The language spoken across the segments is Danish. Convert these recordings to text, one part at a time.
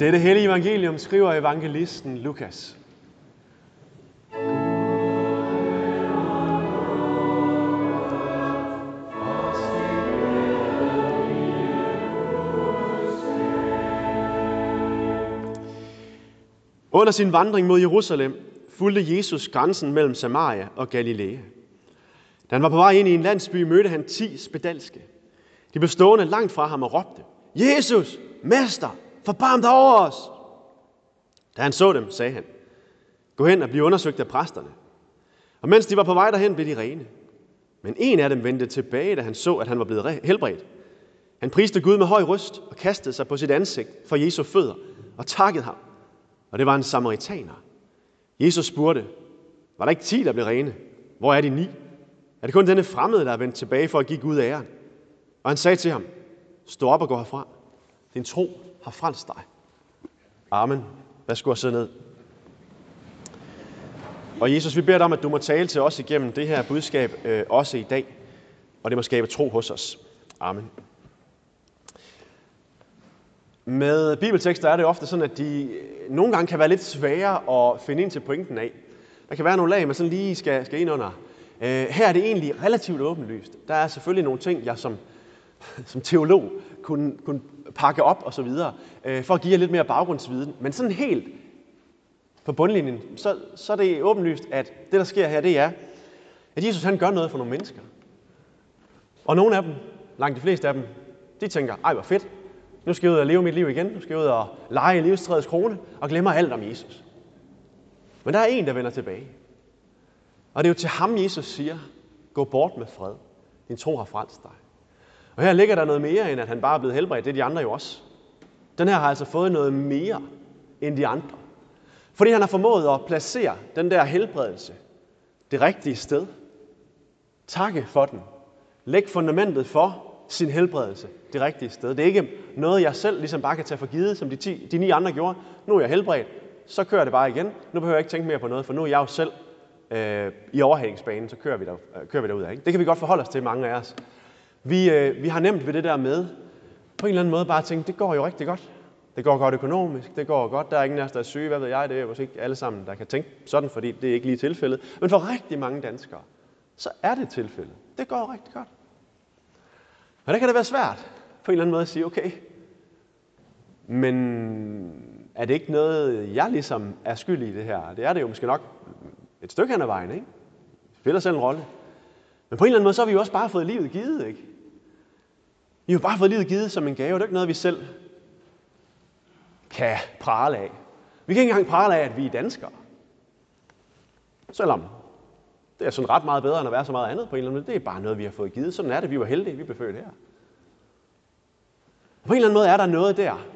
Dette hellige evangelium skriver evangelisten Lukas. Under sin vandring mod Jerusalem fulgte Jesus grænsen mellem Samaria og Galilea. Da han var på vej ind i en landsby, mødte han ti spedalske. De blev stående langt fra ham og råbte, Jesus, Mester, forbarm dig over os. Da han så dem, sagde han, gå hen og bliv undersøgt af præsterne. Og mens de var på vej derhen, blev de rene. Men en af dem vendte tilbage, da han så, at han var blevet helbredt. Han priste Gud med høj røst og kastede sig på sit ansigt for Jesu fødder og takkede ham. Og det var en samaritaner. Jesus spurgte, var der ikke ti, der blev rene? Hvor er de ni? Er det kun denne fremmede, der er vendt tilbage for at give Gud æren? Og han sagde til ham, stå op og gå herfra. Din tro har frelst dig. Amen. Værsgo at sidde ned. Og Jesus, vi beder dig om, at du må tale til os igennem det her budskab øh, også i dag. Og det må skabe tro hos os. Amen. Med bibeltekster er det ofte sådan, at de øh, nogle gange kan være lidt svære at finde ind til pointen af. Der kan være nogle lag, man sådan lige skal, skal ind under. Øh, her er det egentlig relativt åbenlyst. Der er selvfølgelig nogle ting, jeg som, som teolog kunne, kunne pakke op og så videre, øh, for at give jer lidt mere baggrundsviden. Men sådan helt på bundlinjen, så, så er det åbenlyst, at det, der sker her, det er, at Jesus han gør noget for nogle mennesker. Og nogle af dem, langt de fleste af dem, de tænker, ej hvor fedt, nu skal jeg ud og leve mit liv igen, nu skal jeg ud og lege i livstrædets krone, og glemmer alt om Jesus. Men der er en, der vender tilbage. Og det er jo til ham, Jesus siger, gå bort med fred. Din tro har frelst dig. Og her ligger der noget mere, end at han bare er blevet helbredt. Det er de andre jo også. Den her har altså fået noget mere end de andre. Fordi han har formået at placere den der helbredelse det rigtige sted. Takke for den. Læg fundamentet for sin helbredelse det rigtige sted. Det er ikke noget, jeg selv ligesom bare kan tage for givet, som de, ti, de ni andre gjorde. Nu er jeg helbredt, så kører det bare igen. Nu behøver jeg ikke tænke mere på noget, for nu er jeg jo selv øh, i overhængsbanen, så kører vi, der, øh, kører vi derud af. Ikke? Det kan vi godt forholde os til, mange af os. Vi, øh, vi har nemt ved det der med, på en eller anden måde bare at tænke, det går jo rigtig godt. Det går godt økonomisk, det går godt, der er ingen af os, der er syge, hvad ved jeg, det er jo ikke alle sammen, der kan tænke sådan, fordi det er ikke lige tilfældet. Men for rigtig mange danskere, så er det tilfældet. Det går rigtig godt. Og der kan det være svært på en eller anden måde at sige, okay, men er det ikke noget, jeg ligesom er skyld i det her? Det er det jo måske nok et stykke hen ad vejen, ikke? Det spiller selv en rolle. Men på en eller anden måde, så har vi jo også bare fået livet givet, ikke? Vi har jo bare fået livet givet som en gave. Det er ikke noget, vi selv kan prale af. Vi kan ikke engang prale af, at vi er danskere. Selvom det er sådan ret meget bedre, end at være så meget andet på en eller anden måde. Det er bare noget, vi har fået givet. Sådan er det. Vi var heldige, vi blev født her. På en eller anden måde er der noget der,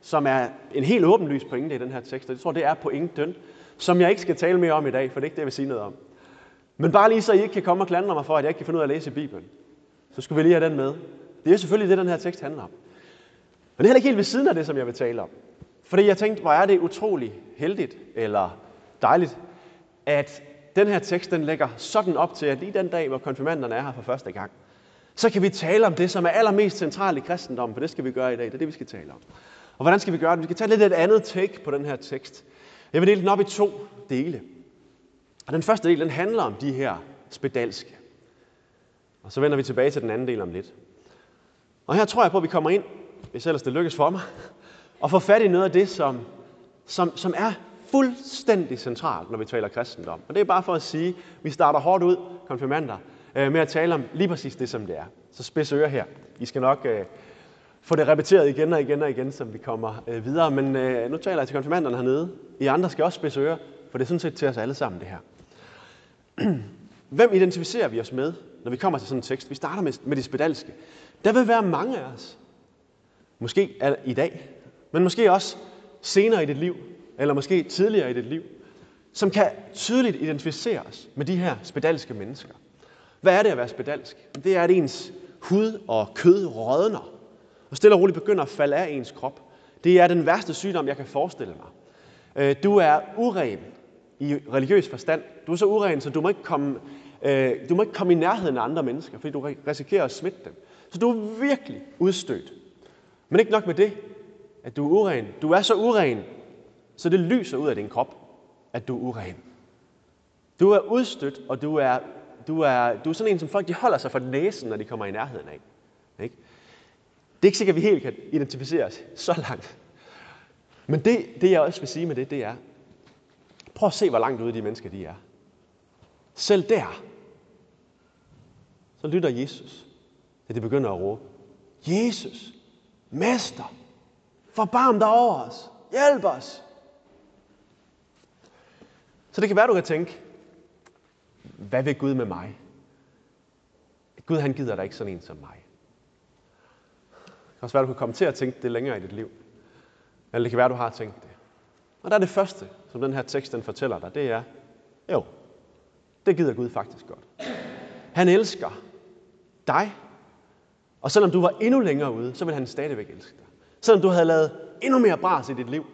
som er en helt åbenlys pointe i den her tekst. Og jeg tror, det er pointen, som jeg ikke skal tale mere om i dag, for det er ikke det, jeg vil sige noget om. Men bare lige så I ikke kan komme og klandre mig for, at jeg ikke kan finde ud af at læse Bibelen, så skulle vi lige have den med. Det er selvfølgelig det, den her tekst handler om. Men det er heller ikke helt ved siden af det, som jeg vil tale om. Fordi jeg tænkte, hvor er det utrolig heldigt, eller dejligt, at den her tekst, den lægger sådan op til, at lige den dag, hvor konfirmanderne er her for første gang, så kan vi tale om det, som er allermest centralt i kristendommen, for det skal vi gøre i dag. Det er det, vi skal tale om. Og hvordan skal vi gøre det? Vi skal tage lidt et andet take på den her tekst. Jeg vil dele den op i to dele. Og den første del, den handler om de her spedalske. Og så vender vi tilbage til den anden del om lidt. Og her tror jeg på, at vi kommer ind, hvis ellers det lykkes for mig, og får fat i noget af det, som, som, som er fuldstændig centralt, når vi taler kristendom. Og det er bare for at sige, at vi starter hårdt ud, konfirmander, øh, med at tale om lige præcis det, som det er. Så spids ører her. I skal nok øh, få det repeteret igen og igen og igen, som vi kommer øh, videre. Men øh, nu taler jeg til konfirmanderne hernede. I andre skal også spidse ører, for det er sådan set til os alle sammen, det her. Hvem identificerer vi os med, når vi kommer til sådan en tekst? Vi starter med, med de spedalske. Der vil være mange af os. Måske i dag, men måske også senere i dit liv, eller måske tidligere i dit liv, som kan tydeligt identificere os med de her spedalske mennesker. Hvad er det at være spedalsk? Det er, at ens hud og kød rådner, og stille og roligt begynder at falde af ens krop. Det er den værste sygdom, jeg kan forestille mig. Øh, du er uren i religiøs forstand. Du er så uren, så du må ikke komme, øh, du må ikke komme i nærheden af andre mennesker, fordi du risikerer at smitte dem. Så du er virkelig udstødt. Men ikke nok med det. at du er uren. Du er så uren, så det lyser ud af din krop, at du er uren. Du er udstødt, og du er, du er, du er sådan en, som folk de holder sig for næsen, når de kommer i nærheden af. Ikke? Det er ikke sikkert, at vi helt kan identificere os så langt. Men det, det jeg også vil sige med det, det er, prøv at se, hvor langt ude de mennesker de er. Selv der, så lytter Jesus, da de begynder at råbe. Jesus, Mester, forbarm dig over os. Hjælp os. Så det kan være, du kan tænke, hvad vil Gud med mig? Gud han gider da ikke sådan en som mig. Det kan også være, du kan komme til at tænke det længere i dit liv. Eller det kan være, du har tænkt det. Og der er det første, som den her tekst den fortæller dig, det er, jo, det gider Gud faktisk godt. Han elsker dig, og selvom du var endnu længere ude, så vil han stadigvæk elske dig. Selvom du havde lavet endnu mere bras i dit liv,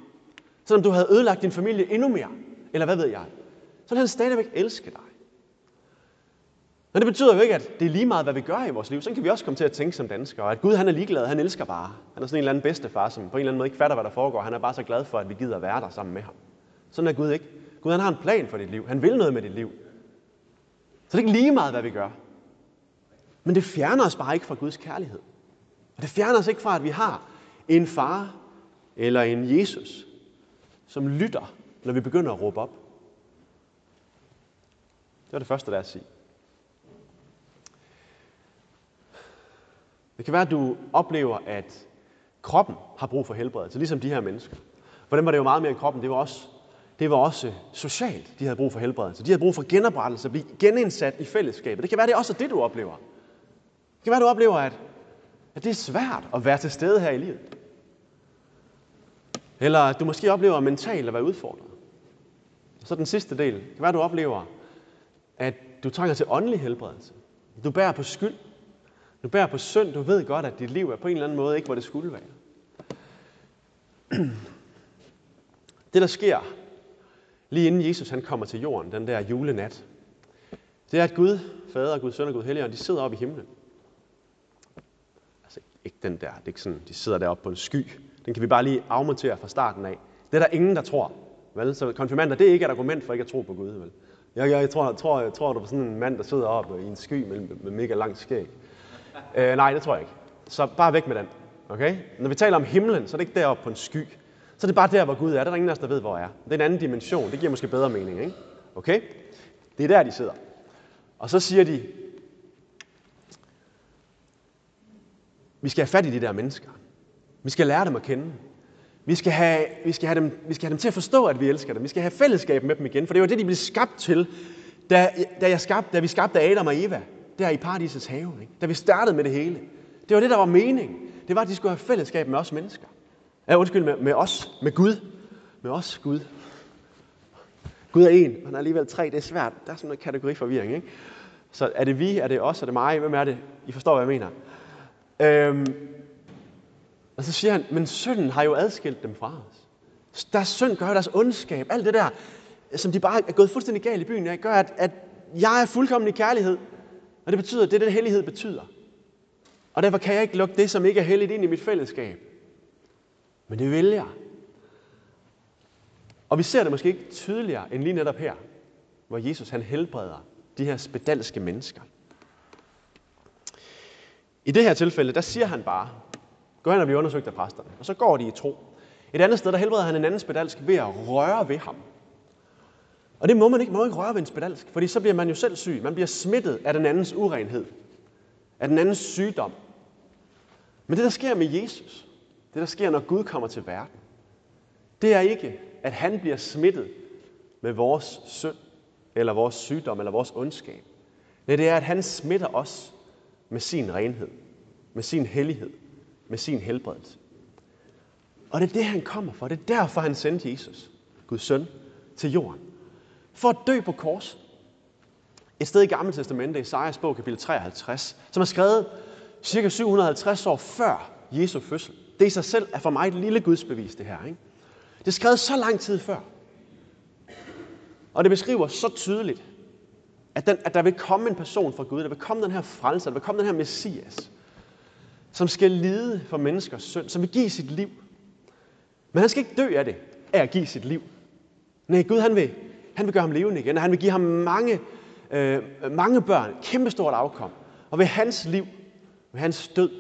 selvom du havde ødelagt din familie endnu mere, eller hvad ved jeg, så vil han stadigvæk elske dig. Men det betyder jo ikke, at det er lige meget, hvad vi gør i vores liv. Så kan vi også komme til at tænke som danskere, at Gud han er ligeglad, han elsker bare. Han er sådan en eller anden bedstefar, som på en eller anden måde ikke fatter, hvad der foregår. Han er bare så glad for, at vi gider være der sammen med ham. Sådan er Gud ikke. Gud han har en plan for dit liv. Han vil noget med dit liv. Så det er ikke lige meget, hvad vi gør. Men det fjerner os bare ikke fra Guds kærlighed. Og det fjerner os ikke fra, at vi har en far eller en Jesus, som lytter, når vi begynder at råbe op. Det var det første, der er at sige. Det kan være, at du oplever, at kroppen har brug for helbredelse, ligesom de her mennesker. For dem var det jo meget mere end kroppen, det var også, det var også socialt, de havde brug for helbredelse. De havde brug for genoprettelse, at blive genindsat i fællesskabet. Det kan være, det er også det, du oplever. Det kan være, du oplever, at, at det er svært at være til stede her i livet. Eller at du måske oplever mentalt at være udfordret. Så den sidste del. Det kan være, du oplever, at du trænger til åndelig helbredelse. Du bærer på skyld. Du bærer på synd. Du ved godt, at dit liv er på en eller anden måde ikke, hvor det skulle være. Det, der sker, lige inden Jesus han kommer til jorden, den der julenat, det er, at Gud, Fader, Gud Søn og Gud Helligånd, de sidder oppe i himlen. Altså ikke den der, det er ikke sådan, de sidder deroppe på en sky. Den kan vi bare lige afmontere fra starten af. Det er der ingen, der tror. Vel? Så konfirmander, det er ikke et argument for ikke at tro på Gud. Vel? Jeg, jeg, jeg, tror, jeg, tror, jeg tror, du er sådan en mand, der sidder oppe i en sky med, med mega lang skæg. Øh, nej, det tror jeg ikke. Så bare væk med den. Okay? Når vi taler om himlen, så er det ikke deroppe på en sky. Så er det bare der, hvor Gud er. Det er der ingen af os, der ved, hvor er. Det er en anden dimension. Det giver måske bedre mening. Ikke? Okay? Det er der, de sidder. Og så siger de, vi skal have fat i de der mennesker. Vi skal lære dem at kende. Vi skal, have, vi, skal have dem, vi skal have dem til at forstå, at vi elsker dem. Vi skal have fællesskab med dem igen, for det var det, de blev skabt til, da, da, jeg skabte, da vi skabte Adam og Eva, der i paradisets have, ikke? da vi startede med det hele. Det var det, der var mening. Det var, at de skulle have fællesskab med os mennesker. Ja, undskyld, med, med os, med Gud. Med os, Gud. Gud er en, han er alligevel tre, det er svært. Der er sådan noget kategoriforvirring, ikke? Så er det vi, er det os, er det mig, hvem er det? I forstår, hvad jeg mener. Øhm, og så siger han, men synden har jo adskilt dem fra os. Deres synd gør deres ondskab, alt det der, som de bare er gået fuldstændig galt i byen, gør, at, at jeg er fuldkommen i kærlighed. Og det betyder, det er det, hellighed betyder. Og derfor kan jeg ikke lukke det, som ikke er helligt, ind i mit fællesskab. Men det vil jeg. Og vi ser det måske ikke tydeligere end lige netop her, hvor Jesus han helbreder de her spedalske mennesker. I det her tilfælde, der siger han bare, gå hen og bliv undersøgt af præsterne. Og så går de i tro. Et andet sted, der helbreder han en anden spedalsk ved at røre ved ham. Og det må man ikke. Man må ikke røre ved en spedalsk, fordi så bliver man jo selv syg. Man bliver smittet af den andens urenhed. Af den andens sygdom. Men det, der sker med Jesus, det, der sker, når Gud kommer til verden, det er ikke, at han bliver smittet med vores synd, eller vores sygdom, eller vores ondskab. Nej, det er, at han smitter os med sin renhed, med sin hellighed, med sin helbredelse. Og det er det, han kommer for. Det er derfor, han sendte Jesus, Guds søn, til jorden. For at dø på kors. Et sted i Gamle Testamentet, Esajas bog, kapitel 53, som er skrevet cirka 750 år før Jesu fødsel. Det i sig selv er for mig et lille gudsbevis, det her. Ikke? Det er skrevet så lang tid før. Og det beskriver så tydeligt, at, den, at der vil komme en person fra Gud, der vil komme den her frelser, der vil komme den her messias, som skal lide for menneskers synd, som vil give sit liv, Men han skal ikke dø af det, af at give sit liv. Nej, Gud han vil, han vil gøre ham levende igen, og han vil give ham mange, øh, mange børn, kæmpestort afkom. Og ved hans liv, ved hans død,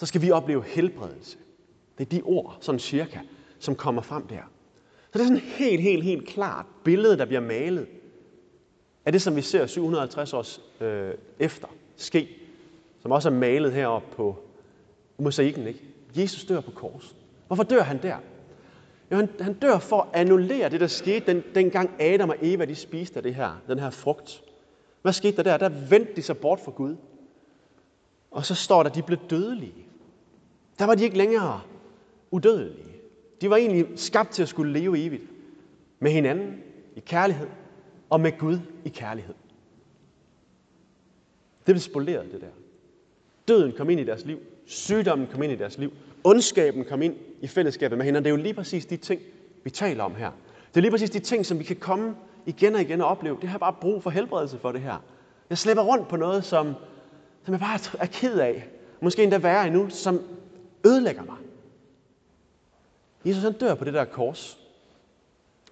så skal vi opleve helbredelse. Det er de ord, sådan cirka, som kommer frem der. Så det er sådan et helt, helt, helt klart billede, der bliver malet af det, som vi ser 750 år øh, efter ske, som også er malet heroppe på mosaikken. Ikke? Jesus dør på korset. Hvorfor dør han der? Jo, han, han dør for at annullere det, der skete den, dengang Adam og Eva de spiste af det her, den her frugt. Hvad skete der der? Der vendte de sig bort fra Gud. Og så står der, at de blev dødelige. Der var de ikke længere udødelige. De var egentlig skabt til at skulle leve evigt. Med hinanden i kærlighed og med Gud i kærlighed. Det blev spoleret, det der. Døden kom ind i deres liv. Sygdommen kom ind i deres liv. Ondskaben kom ind i fællesskabet med hinanden. Det er jo lige præcis de ting, vi taler om her. Det er lige præcis de ting, som vi kan komme igen og igen og opleve. Det har bare brug for helbredelse for det her. Jeg slæber rundt på noget, som, som jeg bare er ked af. Måske endda værre endnu, som ødelægger mig. Jesus han dør på det der kors.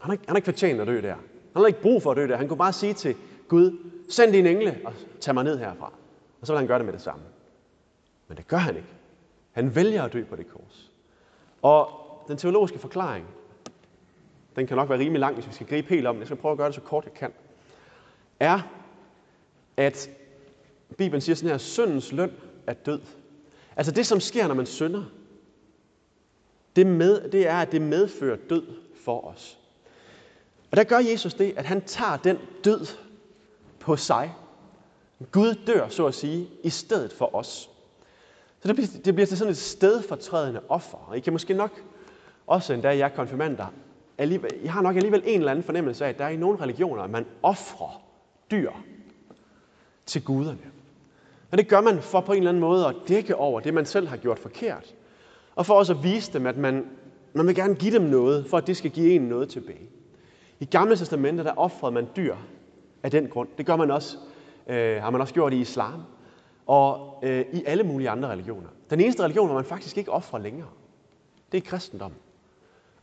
Han har, ikke, han har ikke fortjent at dø der. Han har ikke brug for at dø der. Han kunne bare sige til Gud, send din engle og tag mig ned herfra. Og så vil han gøre det med det samme. Men det gør han ikke. Han vælger at dø på det kors. Og den teologiske forklaring, den kan nok være rimelig lang, hvis vi skal gribe helt om den. Jeg skal prøve at gøre det så kort jeg kan. Er, at Bibelen siger sådan her, syndens løn er død. Altså det, som sker, når man synder, det, med, det er, at det medfører død for os. Og der gør Jesus det, at han tager den død på sig. Gud dør, så at sige, i stedet for os. Så det bliver, det bliver til sådan et stedfortrædende offer. Og I kan måske nok, også endda jeg konfirmander, alligevel, jeg har nok alligevel en eller anden fornemmelse af, at der er i nogle religioner, at man offrer dyr til guderne. Men det gør man for på en eller anden måde at dække over det, man selv har gjort forkert. Og for også at vise dem, at man, man vil gerne give dem noget, for at det skal give en noget tilbage. I Gamle testamenter, der offrede man dyr af den grund. Det gør man også, øh, har man også gjort i islam og øh, i alle mulige andre religioner. Den eneste religion, hvor man faktisk ikke offrer længere, det er kristendom.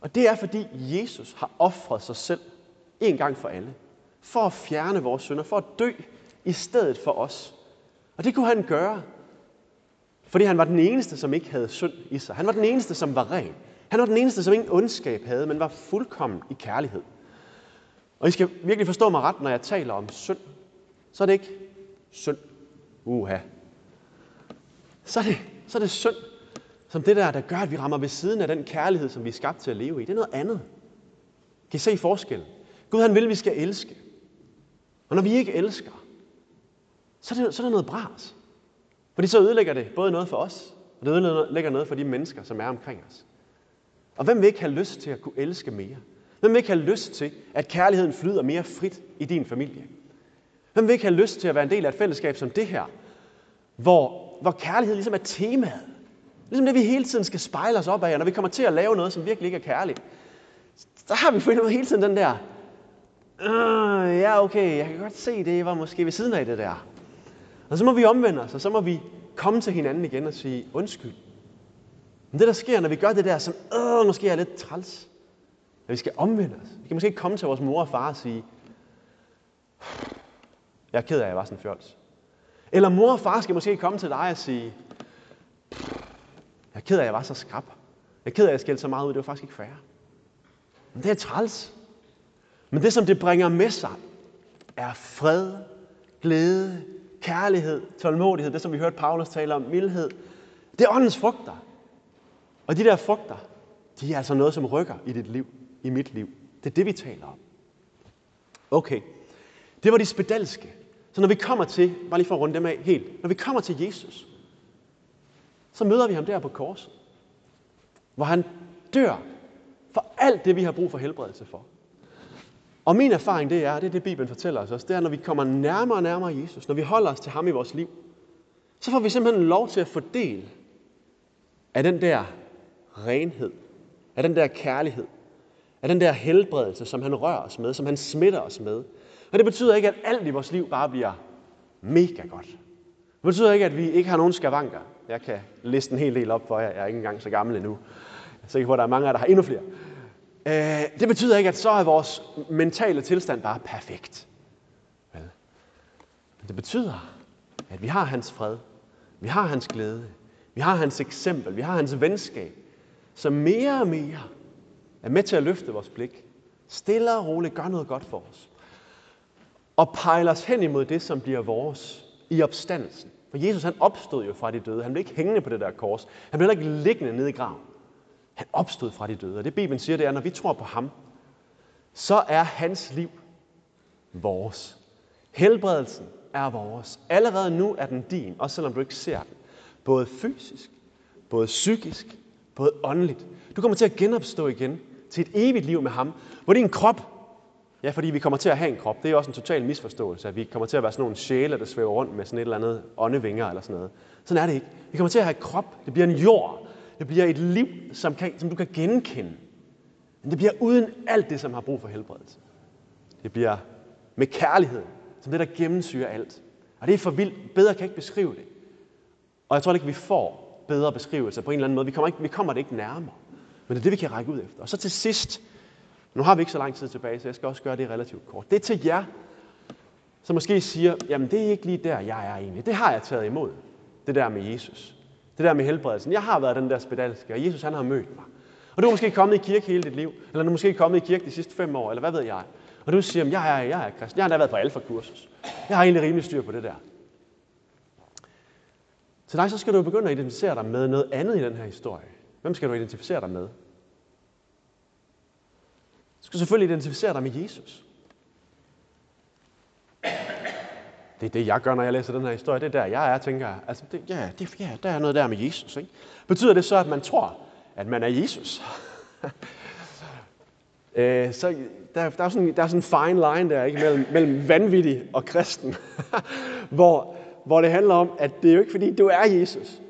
Og det er, fordi Jesus har offret sig selv en gang for alle. For at fjerne vores synder, for at dø i stedet for os. Og det kunne han gøre, fordi han var den eneste, som ikke havde synd i sig. Han var den eneste, som var ren. Han var den eneste, som ingen ondskab havde, men var fuldkommen i kærlighed. Og I skal virkelig forstå mig ret, når jeg taler om synd. Så er det ikke synd. Uha. Så er det, så er det synd, som det der, der gør, at vi rammer ved siden af den kærlighed, som vi er skabt til at leve i. Det er noget andet. Kan I se forskellen? Gud han vil, at vi skal elske. Og når vi ikke elsker, så er det, så er det noget bras. Fordi så ødelægger det både noget for os, og det ødelægger noget for de mennesker, som er omkring os. Og hvem vil ikke have lyst til at kunne elske mere? Hvem vil ikke have lyst til, at kærligheden flyder mere frit i din familie? Hvem vil ikke have lyst til at være en del af et fællesskab som det her, hvor, hvor kærlighed ligesom er temaet? Ligesom det, vi hele tiden skal spejle os op af, når vi kommer til at lave noget, som virkelig ikke er kærligt, så har vi fundet hele tiden den der, øh, ja okay, jeg kan godt se, det var måske ved siden af det der. Og så må vi omvende os, og så må vi komme til hinanden igen og sige undskyld. Men det, der sker, når vi gør det der, som øh, måske er lidt træls, at vi skal omvende os. Vi kan måske ikke komme til vores mor og far og sige, jeg er ked af, at jeg var sådan en fjols. Eller mor og far skal måske komme til dig og sige, jeg er ked af, at jeg var så skrab. Jeg er ked af, at jeg skældte så meget ud. Det var faktisk ikke fair. Men det er træls. Men det, som det bringer med sig, er fred, glæde, kærlighed, tålmodighed, det som vi hørte Paulus tale om, mildhed. Det er åndens frugter. Og de der frugter, de er altså noget, som rykker i dit liv, i mit liv. Det er det, vi taler om. Okay, det var de spedalske. Så når vi kommer til, bare lige for at runde dem af helt, når vi kommer til Jesus, så møder vi ham der på korset, hvor han dør for alt det, vi har brug for helbredelse for. Og min erfaring det er, det er det Bibelen fortæller os også, det er, når vi kommer nærmere og nærmere Jesus, når vi holder os til ham i vores liv, så får vi simpelthen lov til at få del af den der renhed, af den der kærlighed, af den der helbredelse, som han rører os med, som han smitter os med. Og det betyder ikke, at alt i vores liv bare bliver mega godt. Det betyder ikke, at vi ikke har nogen skavanker. Jeg kan liste en hel del op for jer. Jeg er ikke engang så gammel endnu. er sikker på, at der er mange af jer, der har endnu flere. Øh, det betyder ikke, at så er vores mentale tilstand bare perfekt. Vel? Men det betyder, at vi har hans fred, vi har hans glæde, vi har hans eksempel, vi har hans venskab, som mere og mere er med til at løfte vores blik. Stille og roligt gør noget godt for os. Og pejler os hen imod det, som bliver vores i opstandelsen. For Jesus han opstod jo fra de døde. Han blev ikke hængende på det der kors. Han blev ikke liggende nede i graven. Han opstod fra de døde. Og det Bibelen siger, det er, at når vi tror på ham, så er hans liv vores. Helbredelsen er vores. Allerede nu er den din, også selvom du ikke ser den. Både fysisk, både psykisk, både åndeligt. Du kommer til at genopstå igen til et evigt liv med ham, hvor din krop, ja, fordi vi kommer til at have en krop, det er også en total misforståelse, at vi kommer til at være sådan nogle sjæle, der svæver rundt med sådan et eller andet åndevinger eller sådan noget. Sådan er det ikke. Vi kommer til at have en krop, det bliver en jord, det bliver et liv, som, kan, som du kan genkende. Men det bliver uden alt det, som har brug for helbredelse. Det bliver med kærlighed, som det, der gennemsyrer alt. Og det er for vildt. Bedre kan jeg ikke beskrive det. Og jeg tror ikke, vi får bedre beskrivelser på en eller anden måde. Vi kommer, ikke, vi kommer det ikke nærmere. Men det er det, vi kan række ud efter. Og så til sidst, nu har vi ikke så lang tid tilbage, så jeg skal også gøre det relativt kort. Det er til jer, som måske siger, jamen det er ikke lige der, jeg er egentlig. Det har jeg taget imod, det der med Jesus. Det der med helbredelsen. Jeg har været den der spedalske, og Jesus han har mødt mig. Og du er måske kommet i kirke hele dit liv, eller du er måske kommet i kirke de sidste fem år, eller hvad ved jeg. Og du siger, jeg er, jeg er kristen. Jeg har da været på alfa-kursus. Jeg har egentlig rimelig styr på det der. Til dig så skal du begynde at identificere dig med noget andet i den her historie. Hvem skal du identificere dig med? Du skal selvfølgelig identificere dig med Jesus. Det er det, jeg gør, når jeg læser den her historie. Det er der, jeg er, tænker jeg. Altså, det, ja, det, ja, der er noget der med Jesus. Ikke? Betyder det så, at man tror, at man er Jesus? øh, så der, der, er sådan, der er sådan en fine line der, ikke? Mellem, mellem vanvittig og kristen. hvor, hvor det handler om, at det er jo ikke fordi, du er Jesus.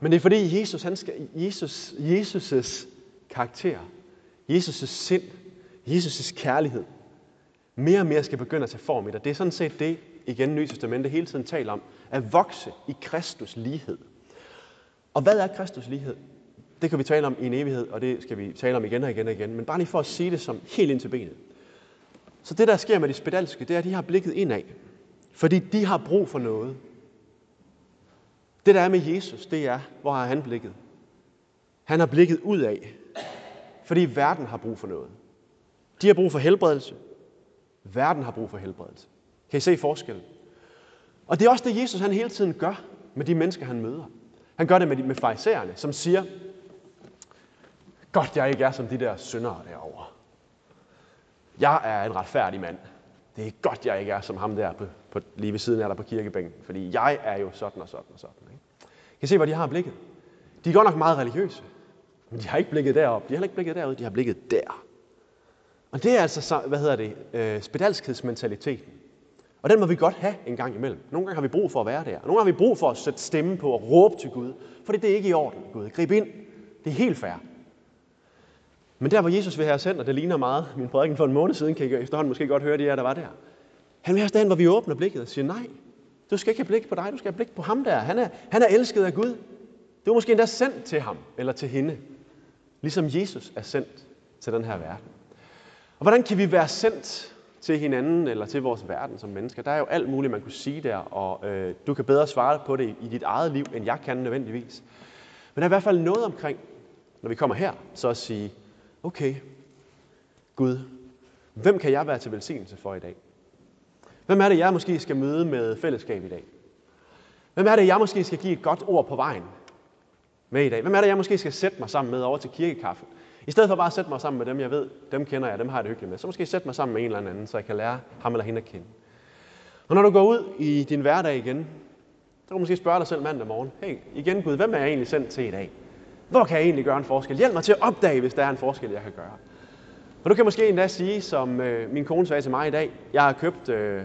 Men det er fordi Jesus, han skal, Jesus, Jesus' karakter, Jesus' sind, Jesus' kærlighed, mere og mere skal begynde at tage form i dig. Det er sådan set det, igen Nye Testamente hele tiden taler om, at vokse i Kristus lighed. Og hvad er Kristus lighed? Det kan vi tale om i en evighed, og det skal vi tale om igen og igen og igen. Men bare lige for at sige det som helt ind til benet. Så det, der sker med de spedalske, det er, at de har blikket indad. Fordi de har brug for noget. Det, der er med Jesus, det er, hvor har han blikket? Han har blikket ud af, fordi verden har brug for noget. De har brug for helbredelse. Verden har brug for helbredelse. Kan I se forskellen? Og det er også det, Jesus han hele tiden gør med de mennesker, han møder. Han gør det med, de, med farisæerne, som siger, godt jeg ikke er som de der syndere derovre. Jeg er en retfærdig mand. Det er godt, jeg ikke er som ham der på, på, lige ved siden af dig på kirkebænken, fordi jeg er jo sådan og sådan og sådan. Ikke? Kan I se, hvor de har blikket? De er godt nok meget religiøse, men de har ikke blikket derop. De har ikke blikket derud, de har blikket der. Og det er altså, hvad hedder det, øh, spedalskhedsmentaliteten. Og den må vi godt have en gang imellem. Nogle gange har vi brug for at være der. Nogle gange har vi brug for at sætte stemme på og råbe til Gud. For det er ikke i orden, Gud. Grib ind. Det er helt fair. Men der, hvor Jesus vil have os hen, og det ligner meget min prædiken for en måned siden, kan I efterhånden måske godt høre de her, der var der. Han vil have os derhen, hvor vi åbner blikket og siger, nej, du skal ikke have blik på dig, du skal have blik på ham der. Han er, han er elsket af Gud. Du er måske endda sendt til ham, eller til hende. Ligesom Jesus er sendt til den her verden. Og hvordan kan vi være sendt til hinanden eller til vores verden som mennesker? Der er jo alt muligt, man kunne sige der, og øh, du kan bedre svare på det i, dit eget liv, end jeg kan nødvendigvis. Men der er i hvert fald noget omkring, når vi kommer her, så at sige, okay, Gud, hvem kan jeg være til velsignelse for i dag? Hvem er det, jeg måske skal møde med fællesskab i dag? Hvem er det, jeg måske skal give et godt ord på vejen med i dag? Hvem er det, jeg måske skal sætte mig sammen med over til kirkekaffen? I stedet for bare at sætte mig sammen med dem, jeg ved, dem kender jeg, dem har jeg det hyggeligt med, så måske sætte mig sammen med en eller anden, så jeg kan lære ham eller hende at kende. Og når du går ud i din hverdag igen, så kan du måske spørge dig selv mandag morgen, hey, igen Gud, hvem er jeg egentlig sendt til i dag? Hvor kan jeg egentlig gøre en forskel? Hjælp mig til at opdage, hvis der er en forskel, jeg kan gøre. Og du kan måske endda sige, som øh, min kone sagde til mig i dag, jeg har købt, øh,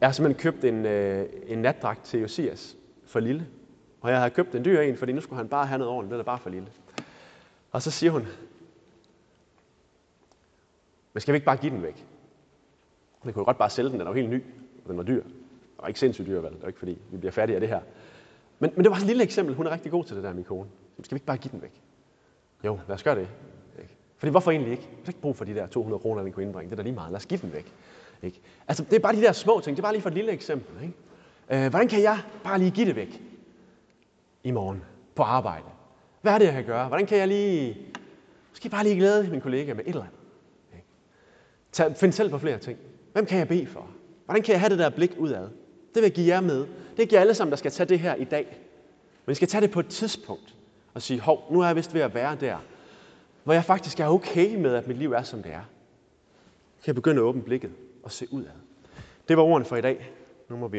jeg har simpelthen købt en, øh, en natdragt til Josias for lille. Og jeg har købt en dyr en, fordi nu skulle han bare have noget ordentligt, den er bare for lille. Og så siger hun, men skal vi ikke bare give den væk? Vi kunne jo godt bare sælge den, den er jo helt ny, og den var dyr. Den var ikke sindssygt dyr, vel? Det er ikke fordi, vi bliver færdige af det her. Men, men det var et lille eksempel. Hun er rigtig god til det der, min kone. Skal vi ikke bare give den væk? Jo, lad os gøre det. Ikke? Fordi hvorfor egentlig ikke? Vi har ikke brug for de der 200 kroner, vi kunne indbringe. Det er da lige meget. Lad os give den væk. Ikke? Altså, det er bare de der små ting. Det er bare lige for et lille eksempel. Ikke? Øh, hvordan kan jeg bare lige give det væk i morgen på arbejde? Hvad er det, jeg kan gøre? Hvordan kan jeg lige... Måske bare lige glæde min kollega med et eller andet. Ikke? Tag, find selv på flere ting. Hvem kan jeg bede for? Hvordan kan jeg have det der blik udad? Det vil jeg give jer med. Det giver alle sammen, der skal tage det her i dag. Men I skal tage det på et tidspunkt og sige, hov, nu er jeg vist ved at være der, hvor jeg faktisk er okay med, at mit liv er, som det er. Så kan jeg begynde at åbne blikket og se ud af. Det var ordene for i dag. Nu må vi